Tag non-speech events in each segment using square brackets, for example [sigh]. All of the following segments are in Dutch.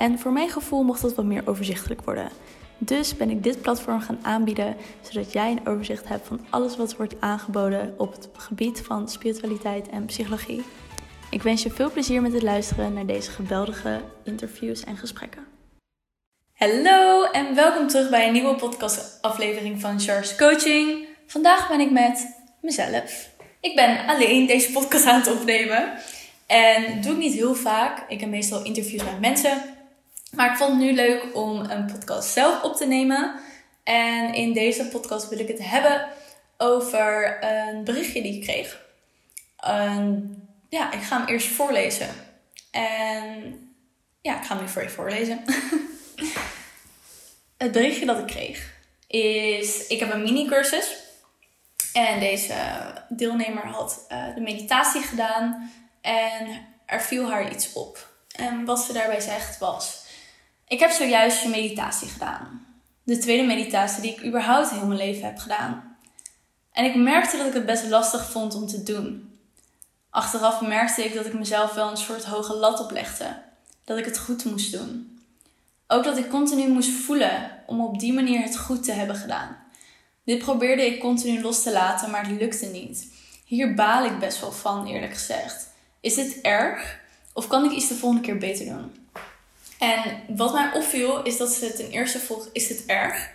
En voor mijn gevoel mocht dat wat meer overzichtelijk worden. Dus ben ik dit platform gaan aanbieden, zodat jij een overzicht hebt van alles wat wordt aangeboden op het gebied van spiritualiteit en psychologie. Ik wens je veel plezier met het luisteren naar deze geweldige interviews en gesprekken. Hallo en welkom terug bij een nieuwe podcastaflevering van Charles Coaching. Vandaag ben ik met mezelf. Ik ben alleen deze podcast aan het opnemen. En doe ik niet heel vaak. Ik heb meestal interviews met mensen. Maar ik vond het nu leuk om een podcast zelf op te nemen. En in deze podcast wil ik het hebben over een berichtje die ik kreeg. ja, ik ga hem eerst voorlezen. En ja, ik ga hem nu voor je voorlezen. [laughs] het berichtje dat ik kreeg is: ik heb een mini-cursus. En deze deelnemer had uh, de meditatie gedaan en er viel haar iets op. En wat ze daarbij zegt was: ik heb zojuist je meditatie gedaan. De tweede meditatie die ik überhaupt heel mijn leven heb gedaan. En ik merkte dat ik het best lastig vond om te doen. Achteraf merkte ik dat ik mezelf wel een soort hoge lat oplegde. Dat ik het goed moest doen. Ook dat ik continu moest voelen om op die manier het goed te hebben gedaan. Dit probeerde ik continu los te laten, maar het lukte niet. Hier baal ik best wel van, eerlijk gezegd. Is dit erg? Of kan ik iets de volgende keer beter doen? En wat mij opviel is dat ze ten eerste vroeg, is het erg?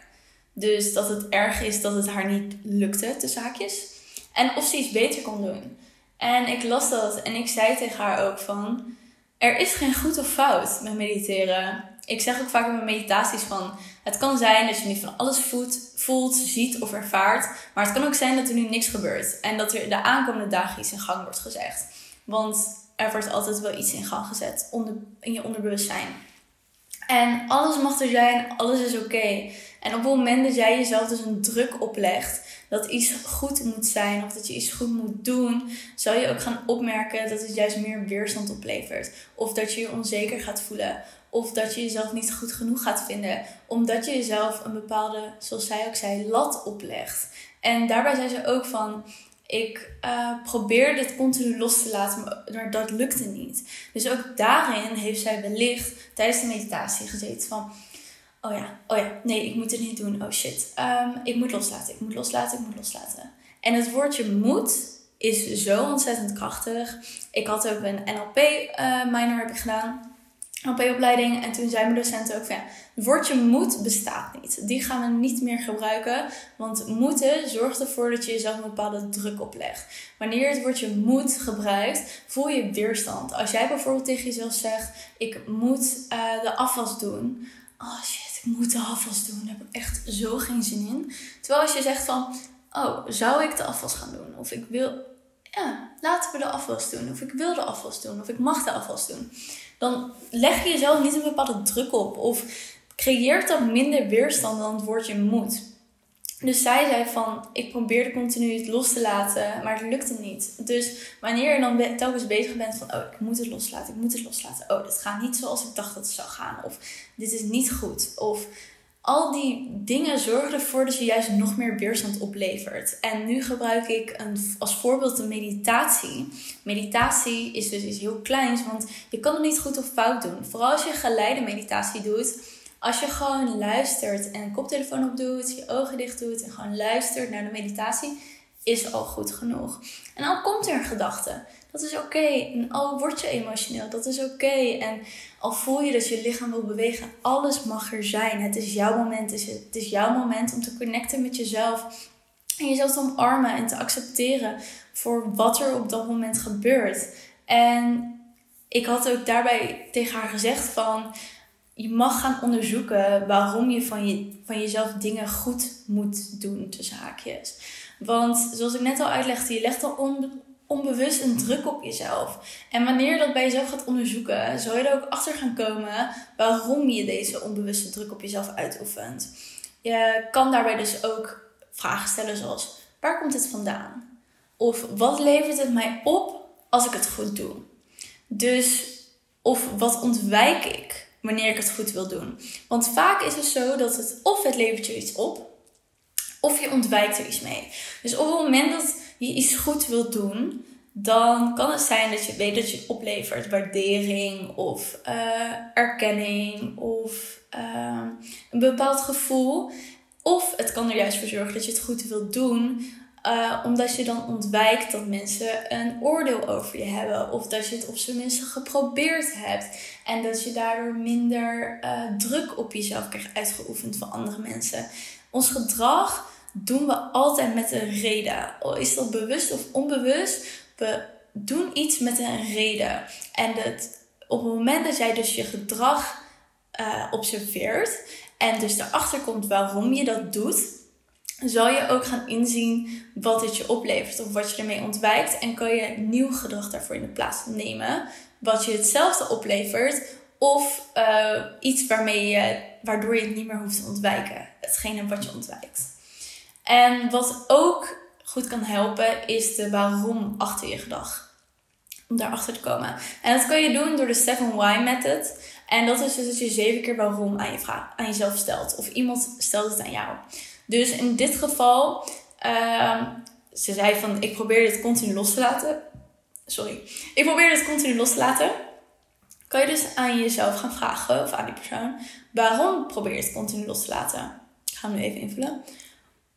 Dus dat het erg is dat het haar niet lukte, de zaakjes. En of ze iets beter kon doen. En ik las dat en ik zei tegen haar ook van... Er is geen goed of fout met mediteren. Ik zeg ook vaak in mijn meditaties van... Het kan zijn dat je nu van alles voelt, voelt, ziet of ervaart. Maar het kan ook zijn dat er nu niks gebeurt. En dat er de aankomende dagen iets in gang wordt gezegd. Want er wordt altijd wel iets in gang gezet onder, in je onderbewustzijn. En alles mag er zijn, alles is oké. En op het moment dat jij jezelf dus een druk oplegt dat iets goed moet zijn of dat je iets goed moet doen, zal je ook gaan opmerken dat het juist meer weerstand oplevert. Of dat je je onzeker gaat voelen. Of dat je jezelf niet goed genoeg gaat vinden. Omdat je jezelf een bepaalde, zoals zij ook zei, lat oplegt. En daarbij zei ze ook van ik uh, probeerde het continu los te laten, maar dat lukte niet. Dus ook daarin heeft zij wellicht tijdens de meditatie gezeten van... Oh ja, oh ja, nee, ik moet het niet doen. Oh shit, um, ik moet loslaten, ik moet loslaten, ik moet loslaten. En het woordje moet is zo ontzettend krachtig. Ik had ook een NLP uh, eh, heb ik gedaan. NLP-opleiding. En toen zei mijn docent ook van ja, het woordje moet bestaat niet. Die gaan we niet meer gebruiken. Want moeten zorgt ervoor dat je jezelf een bepaalde druk oplegt. Wanneer het woordje moet gebruikt, voel je weerstand. Als jij bijvoorbeeld tegen jezelf zegt, ik moet uh, de afwas doen. Oh shit, ik moet de afwas doen. Daar heb ik echt zo geen zin in. Terwijl als je zegt van, oh, zou ik de afwas gaan doen? Of ik wil, ja, laten we de afwas doen. Of ik wil de afwas doen. Of ik mag de afwas doen dan leg je jezelf niet een bepaalde druk op. Of creëert dat minder weerstand dan het woordje moet. Dus zij zei van, ik probeerde continu het los te laten, maar het lukte niet. Dus wanneer je dan telkens bezig bent van, oh, ik moet het loslaten, ik moet het loslaten. Oh, dit gaat niet zoals ik dacht dat het zou gaan. Of dit is niet goed. Of al die dingen zorgen ervoor dat je juist nog meer weerstand oplevert. En nu gebruik ik een, als voorbeeld de meditatie. Meditatie is dus iets heel kleins, want je kan het niet goed of fout doen. Vooral als je geleide meditatie doet. Als je gewoon luistert en een koptelefoon op doet, je ogen dicht doet en gewoon luistert naar de meditatie, is al goed genoeg. En dan komt er een gedachte. Dat is oké. En al word je emotioneel, dat is oké. En al voel je dat je lichaam wil bewegen, alles mag er zijn. Het is jouw moment. Het is jouw moment om te connecten met jezelf. En jezelf te omarmen en te accepteren voor wat er op dat moment gebeurt. En ik had ook daarbij tegen haar gezegd van... Je mag gaan onderzoeken waarom je van, je van jezelf dingen goed moet doen, tussen haakjes. Want zoals ik net al uitlegde, je legt al on, onbewust een druk op jezelf. En wanneer je dat bij jezelf gaat onderzoeken, zal je er ook achter gaan komen waarom je deze onbewuste druk op jezelf uitoefent. Je kan daarbij dus ook vragen stellen zoals: waar komt het vandaan? Of wat levert het mij op als ik het goed doe? Dus, of wat ontwijk ik wanneer ik het goed wil doen? Want vaak is het zo dat het of het levert je iets op, of je ontwijkt er iets mee. Dus op het moment dat je iets goed wilt doen, dan kan het zijn dat je weet dat je het oplevert waardering of uh, erkenning of uh, een bepaald gevoel. Of het kan er juist voor zorgen dat je het goed wilt doen, uh, omdat je dan ontwijkt dat mensen een oordeel over je hebben. Of dat je het op zijn minst geprobeerd hebt. En dat je daardoor minder druk op jezelf krijgt uitgeoefend van andere mensen. Ons gedrag doen we altijd met een reden. Is dat bewust of onbewust? We doen iets met een reden. En op het moment dat jij dus je gedrag uh, observeert en dus erachter komt waarom je dat doet, zal je ook gaan inzien wat het je oplevert of wat je ermee ontwijkt. En kan je nieuw gedrag daarvoor in de plaats nemen, wat je hetzelfde oplevert. Of uh, iets waarmee je, waardoor je het niet meer hoeft te ontwijken. Hetgene wat je ontwijkt. En wat ook goed kan helpen, is de waarom achter je gedrag. Om daarachter te komen. En dat kan je doen door de 7 Why method. En dat is dus dat je zeven keer waarom aan, je aan jezelf stelt. Of iemand stelt het aan jou. Dus in dit geval, uh, ze zei van ik probeer dit continu los te laten. Sorry. Ik probeer dit continu los te laten. Kan je dus aan jezelf gaan vragen, of aan die persoon, waarom probeer je het continu los te laten? Ik ga hem nu even invullen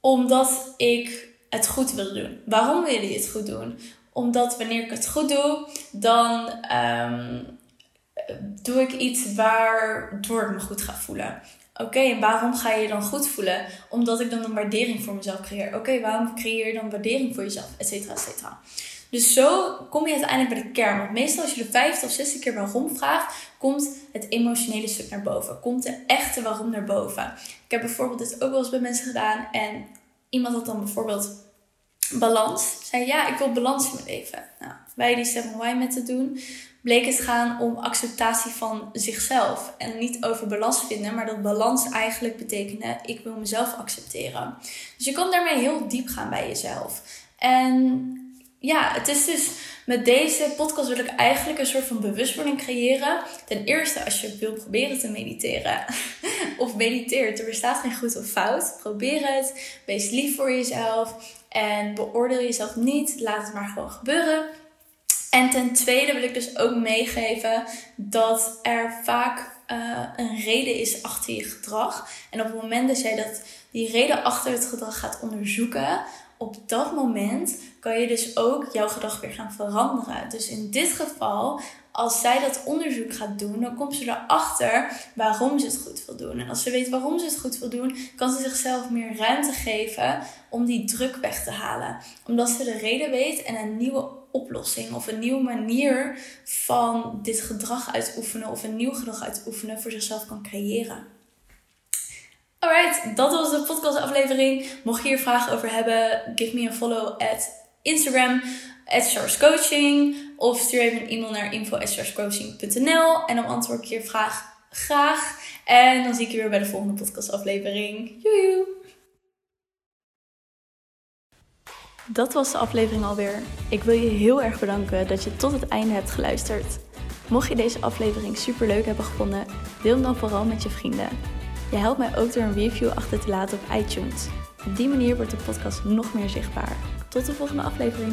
omdat ik het goed wil doen. Waarom wil je het goed doen? Omdat wanneer ik het goed doe, dan um, doe ik iets waardoor ik me goed ga voelen. Oké, en waarom ga je je dan goed voelen? Omdat ik dan een waardering voor mezelf creëer. Oké, waarom creëer je dan waardering voor jezelf? Etcetera, etcetera. Dus zo kom je uiteindelijk bij de kern. Want meestal als je de vijfde of zesde keer waarom vraagt, komt het emotionele stuk naar boven. Komt de echte waarom naar boven. Ik heb bijvoorbeeld dit ook wel eens bij mensen gedaan. En iemand had dan bijvoorbeeld balans. Zei ja, ik wil balans in mijn leven. Nou, bij die 7 Why met te doen, bleek het gaan om acceptatie van zichzelf. En niet over balans vinden, maar dat balans eigenlijk betekende ik wil mezelf accepteren. Dus je kan daarmee heel diep gaan bij jezelf. En ja, het is dus met deze podcast wil ik eigenlijk een soort van bewustwording creëren. Ten eerste, als je wil proberen te mediteren [laughs] of mediteert, er bestaat geen goed of fout. Probeer het. Wees lief voor jezelf en beoordeel jezelf niet. Laat het maar gewoon gebeuren. En ten tweede wil ik dus ook meegeven dat er vaak uh, een reden is achter je gedrag. En op het moment dat jij dat, die reden achter het gedrag gaat onderzoeken, op dat moment kan je dus ook jouw gedrag weer gaan veranderen. Dus in dit geval, als zij dat onderzoek gaat doen, dan komt ze erachter waarom ze het goed wil doen. En als ze weet waarom ze het goed wil doen, kan ze zichzelf meer ruimte geven om die druk weg te halen. Omdat ze de reden weet en een nieuwe oplossing of een nieuwe manier van dit gedrag uitoefenen of een nieuw gedrag uitoefenen voor zichzelf kan creëren. Alright, dat was de podcast aflevering. Mocht je hier vragen over hebben, give me a follow at Instagram, at Coaching. Of stuur even een e-mail naar info.coaching.nl en dan antwoord ik je vraag graag. En dan zie ik je weer bij de volgende podcast aflevering. Joejoe! Dat was de aflevering alweer. Ik wil je heel erg bedanken dat je tot het einde hebt geluisterd. Mocht je deze aflevering super leuk hebben gevonden, deel hem dan vooral met je vrienden. Je helpt mij ook door een review achter te laten op iTunes. Op die manier wordt de podcast nog meer zichtbaar. Tot de volgende aflevering.